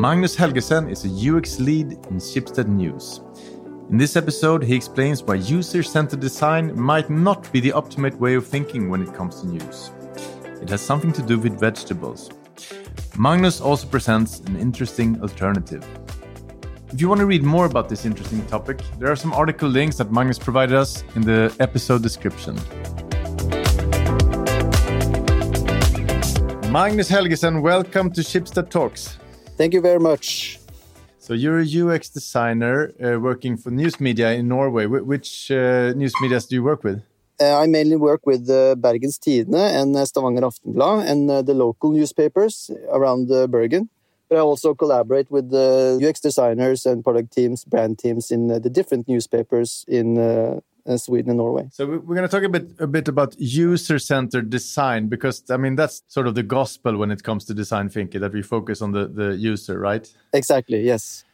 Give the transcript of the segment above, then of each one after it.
Magnus Helgesen is a UX lead in Schibsted News. In this episode, he explains why user centered design might not be the optimate way of thinking when it comes to news. It has something to do with vegetables. Magnus also presents an interesting alternative. If you want to read more about this interesting topic, there are some article links that Magnus provided us in the episode description. Magnus Helgesen, welcome to Schibsted Talks. Thank you very much. So you're a UX designer uh, working for news media in Norway. Wh which uh, news media do you work with? Uh, I mainly work with uh, Bergens Tidende and uh, Stavanger Aftenblad and uh, the local newspapers around Bergen. But I also collaborate with the UX designers and product teams, brand teams in the different newspapers in uh, Sweden and Norway. So we're going to talk a bit a bit about user-centered design because I mean that's sort of the gospel when it comes to design thinking that we focus on the the user, right? Exactly. Yes.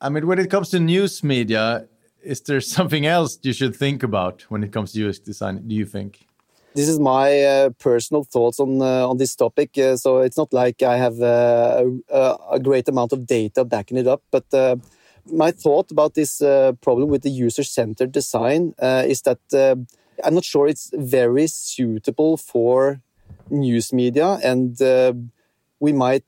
I mean, when it comes to news media, is there something else you should think about when it comes to UX design? Do you think? This is my uh, personal thoughts on uh, on this topic. Uh, so it's not like I have uh, a, a, great amount of data backing it up, but uh, my thought about this uh, problem with the user-centered design uh, is that uh, I'm not sure it's very suitable for news media, and we might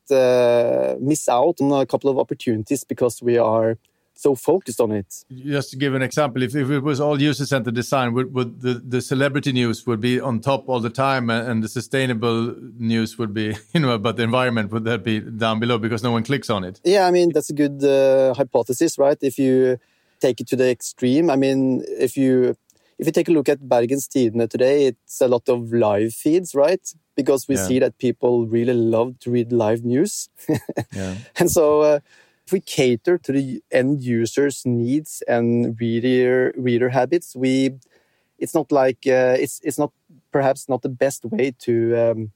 miss out on a couple of opportunities because we are so focused on it. Just to give an example, if, if it was all user-centered design, would, would the, the celebrity news would be on top all the time, and the sustainable news would be, you know, about the environment would that be down below because no one clicks on it? Yeah, I mean that's a good uh, hypothesis, right? If you take it to the extreme, I mean, if you if you take a look at Bergens Tidende today, it's a lot of live feeds, right? Because we yeah. see that people really love to read live news, yeah. and so. Uh, if we cater to the end users' needs and reader reader habits, we it's not like uh, it's it's not perhaps not the best way to um,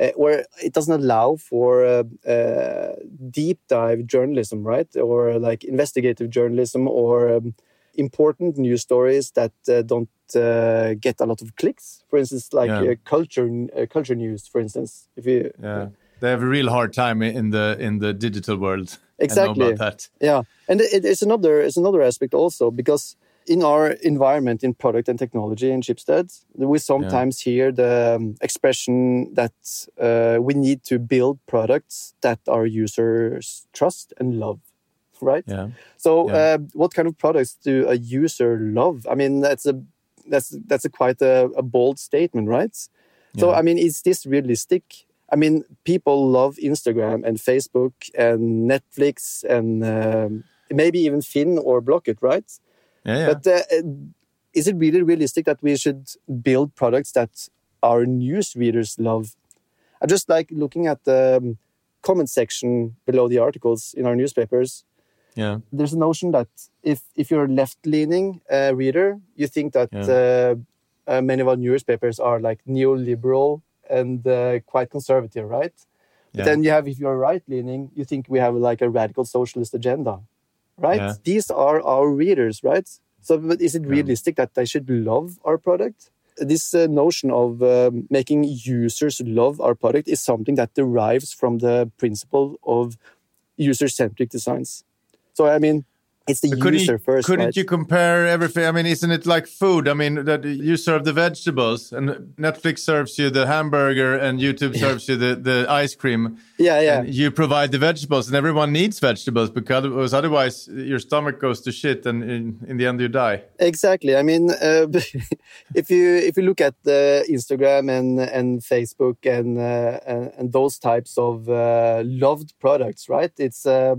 uh, or it doesn't allow for uh, uh deep dive journalism, right? Or like investigative journalism or um, important news stories that uh, don't uh, get a lot of clicks. For instance, like yeah. culture culture news, for instance. If you yeah. they have a real hard time in the in the digital world exactly. yeah. And it, it's another it's another aspect also because in our environment in product and technology in Schibsted we sometimes yeah. hear the um, expression that uh, we need to build products that our users trust and love right? Yeah. So yeah. Uh, what kind of products do a user love? I mean that's a that's that's a quite a, a bold statement right? So i mean is this realistic I mean, people love Instagram and Facebook and Netflix and um, maybe even Finn or Blocket, right? Yeah, yeah. But uh, is it really realistic that we should build products that our news readers love? I just like looking at the um, comment section below the articles in our newspapers. Yeah, there's a notion that if if you're a left-leaning uh, reader, you think that yeah. uh, uh many of our newspapers are like neoliberal and uh, quite conservative, right? But then you have, if you're right leaning, you think we have like a radical socialist agenda, right? Yeah. These are our readers, right? So, but is it realistic yeah. that they should love our product? This uh, notion of um, making users love our product is something that derives from the principle of user centric designs. So, I mean, it's the could user you, first. Couldn't right? you compare everything? I mean, isn't it like food? I mean, that you serve the vegetables, and Netflix serves you the hamburger, and YouTube serves you the, the ice cream. Yeah, yeah. you provide the vegetables, and everyone needs vegetables because otherwise your stomach goes to shit, and in, in the end you die. Exactly. I mean, uh, if you if you look at uh, Instagram and and Facebook and uh, and, and, those types of uh, loved products, right? It's uh,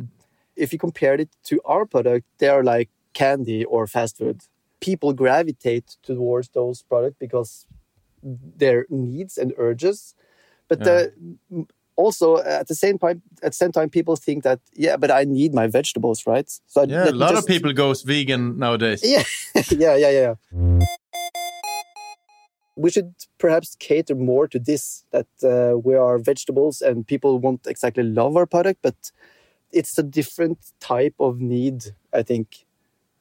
if you compare it to our product, they are like candy or fast food. People gravitate towards those products because their needs and urges. But yeah. uh, also at the same time, at the same time, people think that yeah, but I need my vegetables, right? So yeah, a lot just... of people goes vegan nowadays. Yeah, yeah, yeah, yeah. We should perhaps cater more to this that uh, we are vegetables and people won't exactly love our product, but it's a different type of need, I think.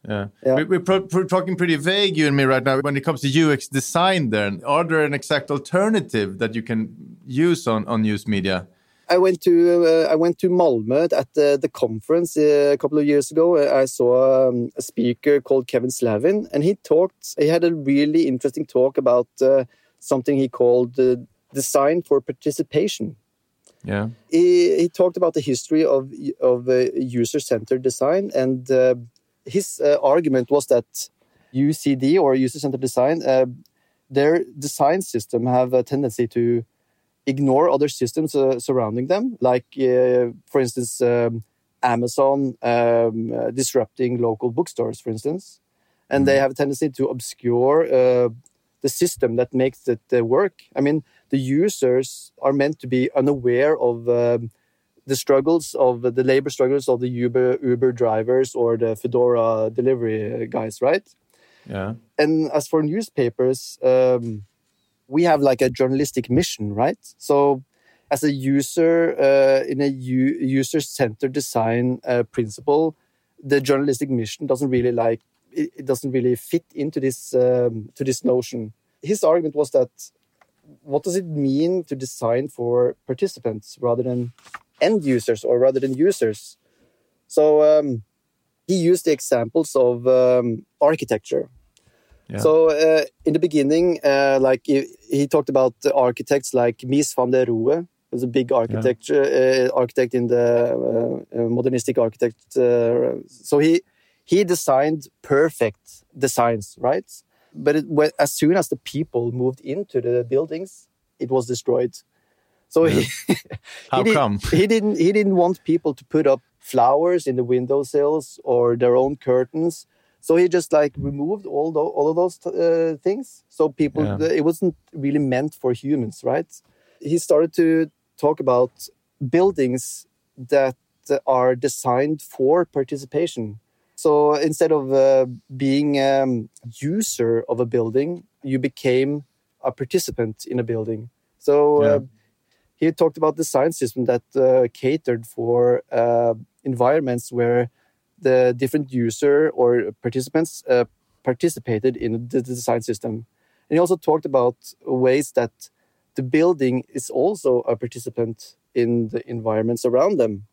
Yeah, yeah. We, are talking pretty vague, you and me, right now. When it comes to UX design, then are there an exact alternative that you can use on on news media? I went to uh, I went to Malmö at the, the conference uh, a couple of years ago. I saw um, a speaker called Kevin Slavin, and he talked. He had a really interesting talk about uh, something he called design for participation. Yeah, he, he talked about the history of of uh, user centered design, and uh, his uh, argument was that UCD or user centered design, their design system have a tendency to ignore other systems uh, surrounding them, like, uh, for instance, um, Amazon um, uh, disrupting local bookstores, for instance. And mm. they mm-hmm. have a tendency to obscure the system that makes it work. I mean, the users are meant to be unaware of um, the struggles of the labor struggles of the Uber Uber drivers or the Foodora delivery guys, right? Yeah. And as for newspapers, um, we have like a journalistic mission, right? So as a user uh, in a user centered design uh, principle, the journalistic mission doesn't really like it, it doesn't really fit into this um, to this notion. His argument was that what does it mean to design for participants rather than end users or rather than users? So um, he used the examples of um, architecture so uh, in the beginning, uh, like he, he, talked about the architects like Mies van der Rohe, was a big architecture yeah. uh, architect in the uh, uh, modernistic architect. Uh, so he he designed perfect designs, right? But it, when, as soon as the people moved into the buildings, it was destroyed. So he, How he come? he didn't he didn't want people to put up flowers in the windowsills or their own curtains so he just like removed all the, all of those uh, things. So people, yeah. it wasn't really meant for humans, right? He started to talk about buildings that are designed for participation. So instead of uh, being a um, user of a building, you became a participant in a building. So yeah. uh, he talked about the design system that uh, catered for uh, environments where the different user or participants uh, participated in the design system. And he also talked about ways that the building is also a participant in the environments around them.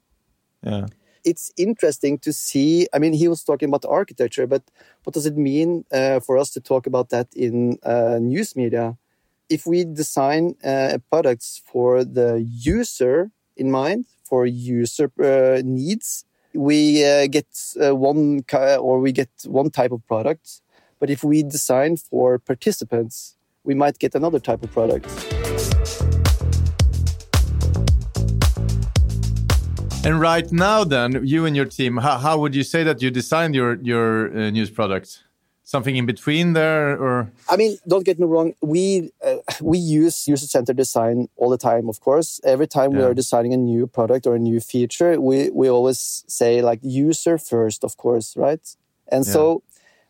Yeah. It's interesting to see. I mean, he was talking about architecture, but what does it mean uh, for us to talk about that in uh, news media? If we design uh, products for the user in mind, for user uh, needs, we uh, get uh, one or we get one type of product, but if we design for participants, we might get another type of product. And right now, then, you and your team, how, how would you say that you designed your your uh, news product? something in between there or i mean don't get me wrong we uh, we use user centered design all the time of course every time yeah. we are designing a new product or a new feature we we always say like user first of course right and yeah. so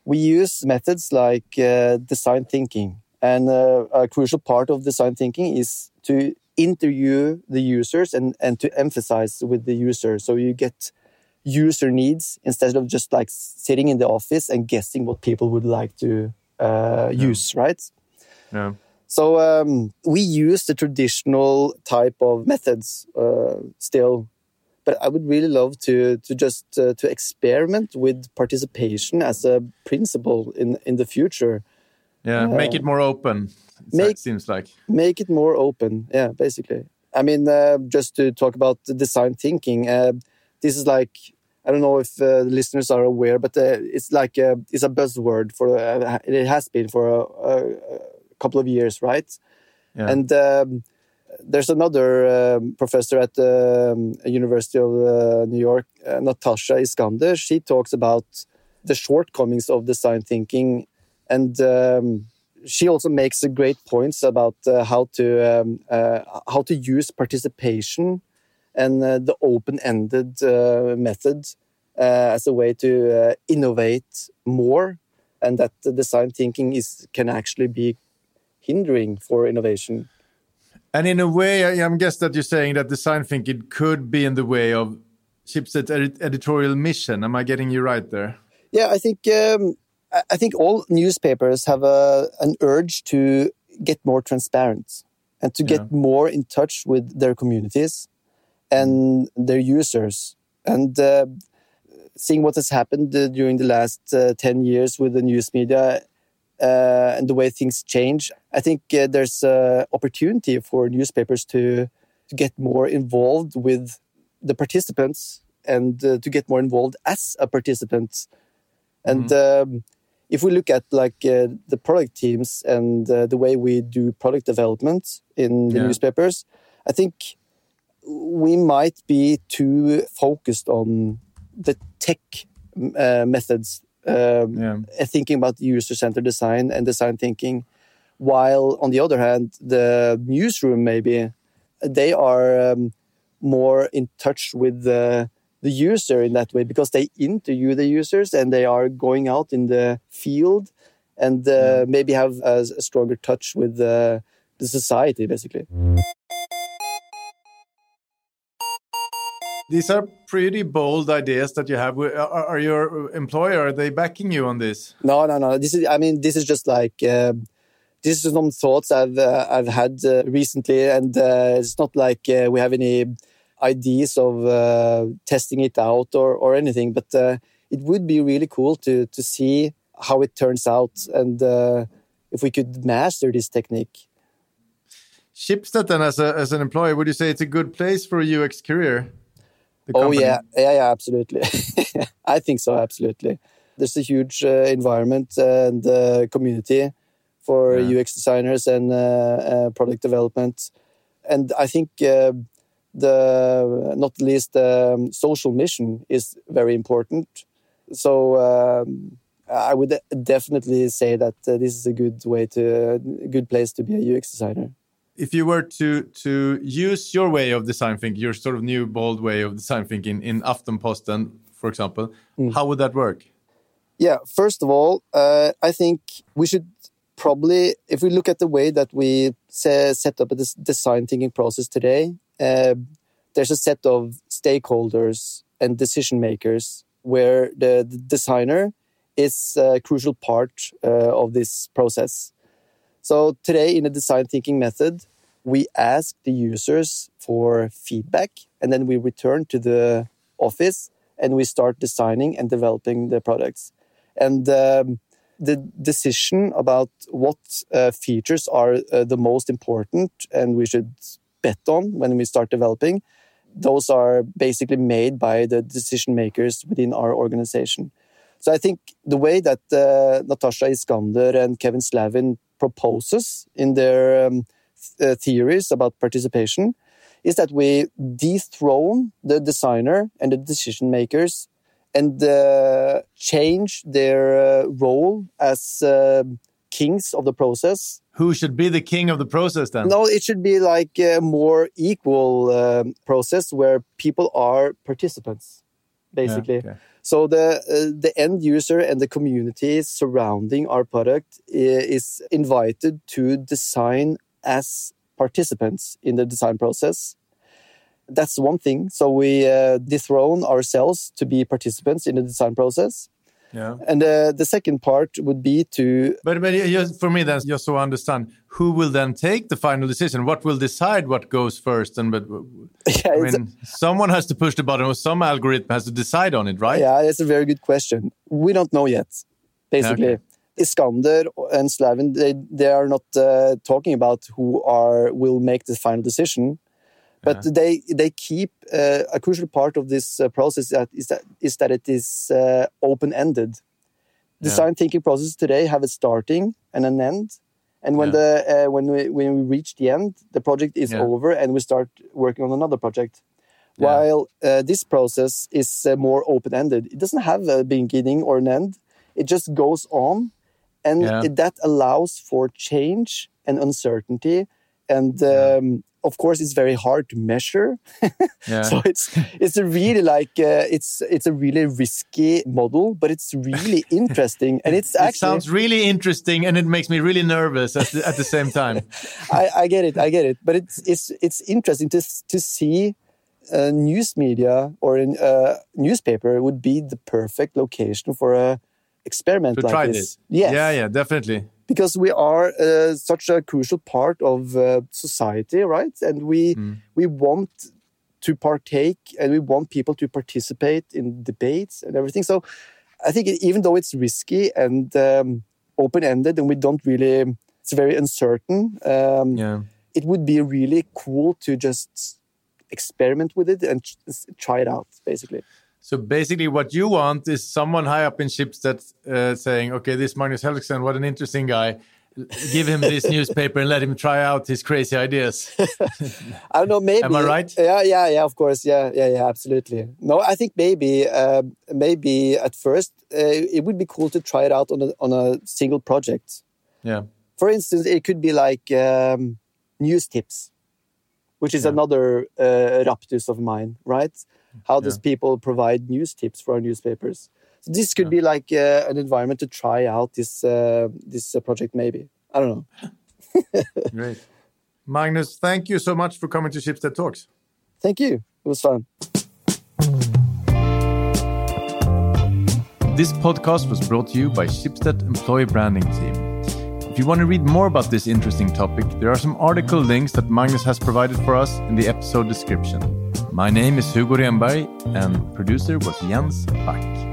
we use methods like uh, design thinking and uh, a crucial part of design thinking is to interview the users and and to emphasize with the user so you get user needs instead of just like sitting in the office and guessing what people would like to uh, yeah. use, right? Yeah. So um, we use the traditional type of methods uh, still, but I would really love to to just uh, to experiment with participation as a principle in in the future. Yeah, make it more open. Make, seems like make it more open. Yeah, basically. I mean, uh, just to talk about the design thinking. Uh, this is like I don't know if uh, the listeners are aware, but uh, it's like a, it's a buzzword for uh, it has been for a, a, couple of years, right? Yeah. And um, there's another um, professor at the um, University of uh, New York, uh, Natasha Iskander. She talks about the shortcomings of design thinking, and um, she also makes great points about uh, how to um, how to use participation and uh, the open-ended uh, method uh, as a way to innovate more, and that the design thinking is can actually be hindering for innovation. And in a way, I, am guess that you're saying that design thinking could be in the way of Schibsted's ed editorial mission. Am I getting you right there? Yeah, I think um, I think all newspapers have a, an urge to get more transparent and to get yeah. more in touch with their communities and their users. And uh, seeing what has happened uh, during the last uh, 10 years with the news media uh, and the way things change, I think uh, there's an opportunity for newspapers to, to get more involved with the participants and uh, to get more involved as a participant. And mm-hmm. um, if we look at like uh, the product teams and the way we do product development in the yeah. newspapers, I think we might be too focused on the tech uh, methods, um, yeah. thinking about user-centered design and design thinking, while on the other hand, the newsroom maybe they are um, more in touch with the the user in that way because they interview the users and they are going out in the field and uh, maybe have a, a, stronger touch with the, the society basically. These are pretty bold ideas that you have. Are, are your employer are they backing you on this? No, no, no. This is. I mean, this is just like. Uh, this is some thoughts I've uh, I've had uh, recently, and uh, it's not like uh, we have any ideas of uh, testing it out or or anything. But it would be really cool to to see how it turns out, and if we could master this technique. Schibsted, then, as a as an employer, would you say it's a good place for a UX career? oh yeah, yeah, yeah, absolutely. I think so, absolutely. There's a huge uh, environment and uh, community for yeah. UX designers and uh, uh, product development, and I think uh, the not least um, social mission is very important. So um, I would definitely say that uh, this is a good way to a good place to be a UX designer if you were to to use your way of design thinking, your sort of new bold way of design thinking in Aftenposten, for example, mm. how would that work? Yeah, first of all, uh, I think we should probably, if we look at the way that we say, set up a design thinking process today, uh, there's a set of stakeholders and decision makers where the, the designer is a crucial part uh, of this process. So today in the design thinking method, we ask the users for feedback and then we return to the office and we start designing and developing the products. And um, the decision about what uh, features are uh, the most important and we should bet on when we start developing, those are basically made by the decision makers within our organization. So I think the way that uh, Natasha Iskander and Kevin Slavin proposes in their um, th uh, theories about participation is that we dethrone the designer and the decision makers and uh, change their uh, role as uh, kings of the process. Who should be the king of the process then? No, it should be like a more equal um, process where people are participants, basically. Yeah, okay. So the uh, the end user and the community surrounding our product is invited to design as participants in the design process. That's one thing. So we uh, dethrone ourselves to be participants in the design process. Yeah. And uh, the second part would be to. But but just for me, then, just so I understand, who will then take the final decision? What will decide what goes first? And but yeah, I mean, someone has to push the button, or some algorithm has to decide on it, right? Yeah, that's a very good question. We don't know yet. Basically, okay. Iskander and Slavin, they they are not uh, talking about who are will make the final decision but yeah. they they keep uh, a crucial part of this uh, process that is that is that it is uh, open ended. Design yeah. thinking processes today have a starting and an end, and when yeah. the uh, when we when we reach the end, the project is over and we start working on another project. While uh, this process is uh, more open ended, it doesn't have a beginning or an end. It just goes on, and it, that allows for change and uncertainty and um, of course it's very hard to measure yeah. so it's it's a really like uh, it's it's a really risky model but it's really interesting and it's actually it sounds really interesting and it makes me really nervous at the, at the same time I, I get it i get it but it's it's it's interesting to to see a news media or a uh, newspaper would be the perfect location for a experiment to like try this. this. Yes. Yeah, yeah, definitely because we are uh, such a crucial part of uh, society, right? And we mm. we want to partake and we want people to participate in debates and everything. So I think even though it's risky and um, open ended and we don't really, it's very uncertain. Um, yeah. It would be really cool to just experiment with it and try it out, basically. So basically, what you want is someone high up in Schibsted uh, saying, "Okay, this Magnus Helgesen, what an interesting guy give him this newspaper and let him try out his crazy ideas. I don't know. Maybe. Am I right? Yeah, yeah, yeah. Of course. Yeah, yeah, yeah. Absolutely. No, I think maybe, uh, maybe at first uh, it would be cool to try it out on a on a single project. Yeah. For instance, it could be like um, news tips, which is yeah. another uh, raptus of mine, right? How does yeah. people provide news tips for our newspapers? So this could yeah. be like uh, an environment to try out this uh, this uh, project. Maybe I don't know. Great, Magnus. Thank you so much for coming to Schibsted Talks. Thank you. It was fun. This podcast was brought to you by Schibsted Employee Branding Team. If you want to read more about this interesting topic, there are some article links that Magnus has provided for us in the episode description. My name is Hugo Renberg, and producer was Jens Back.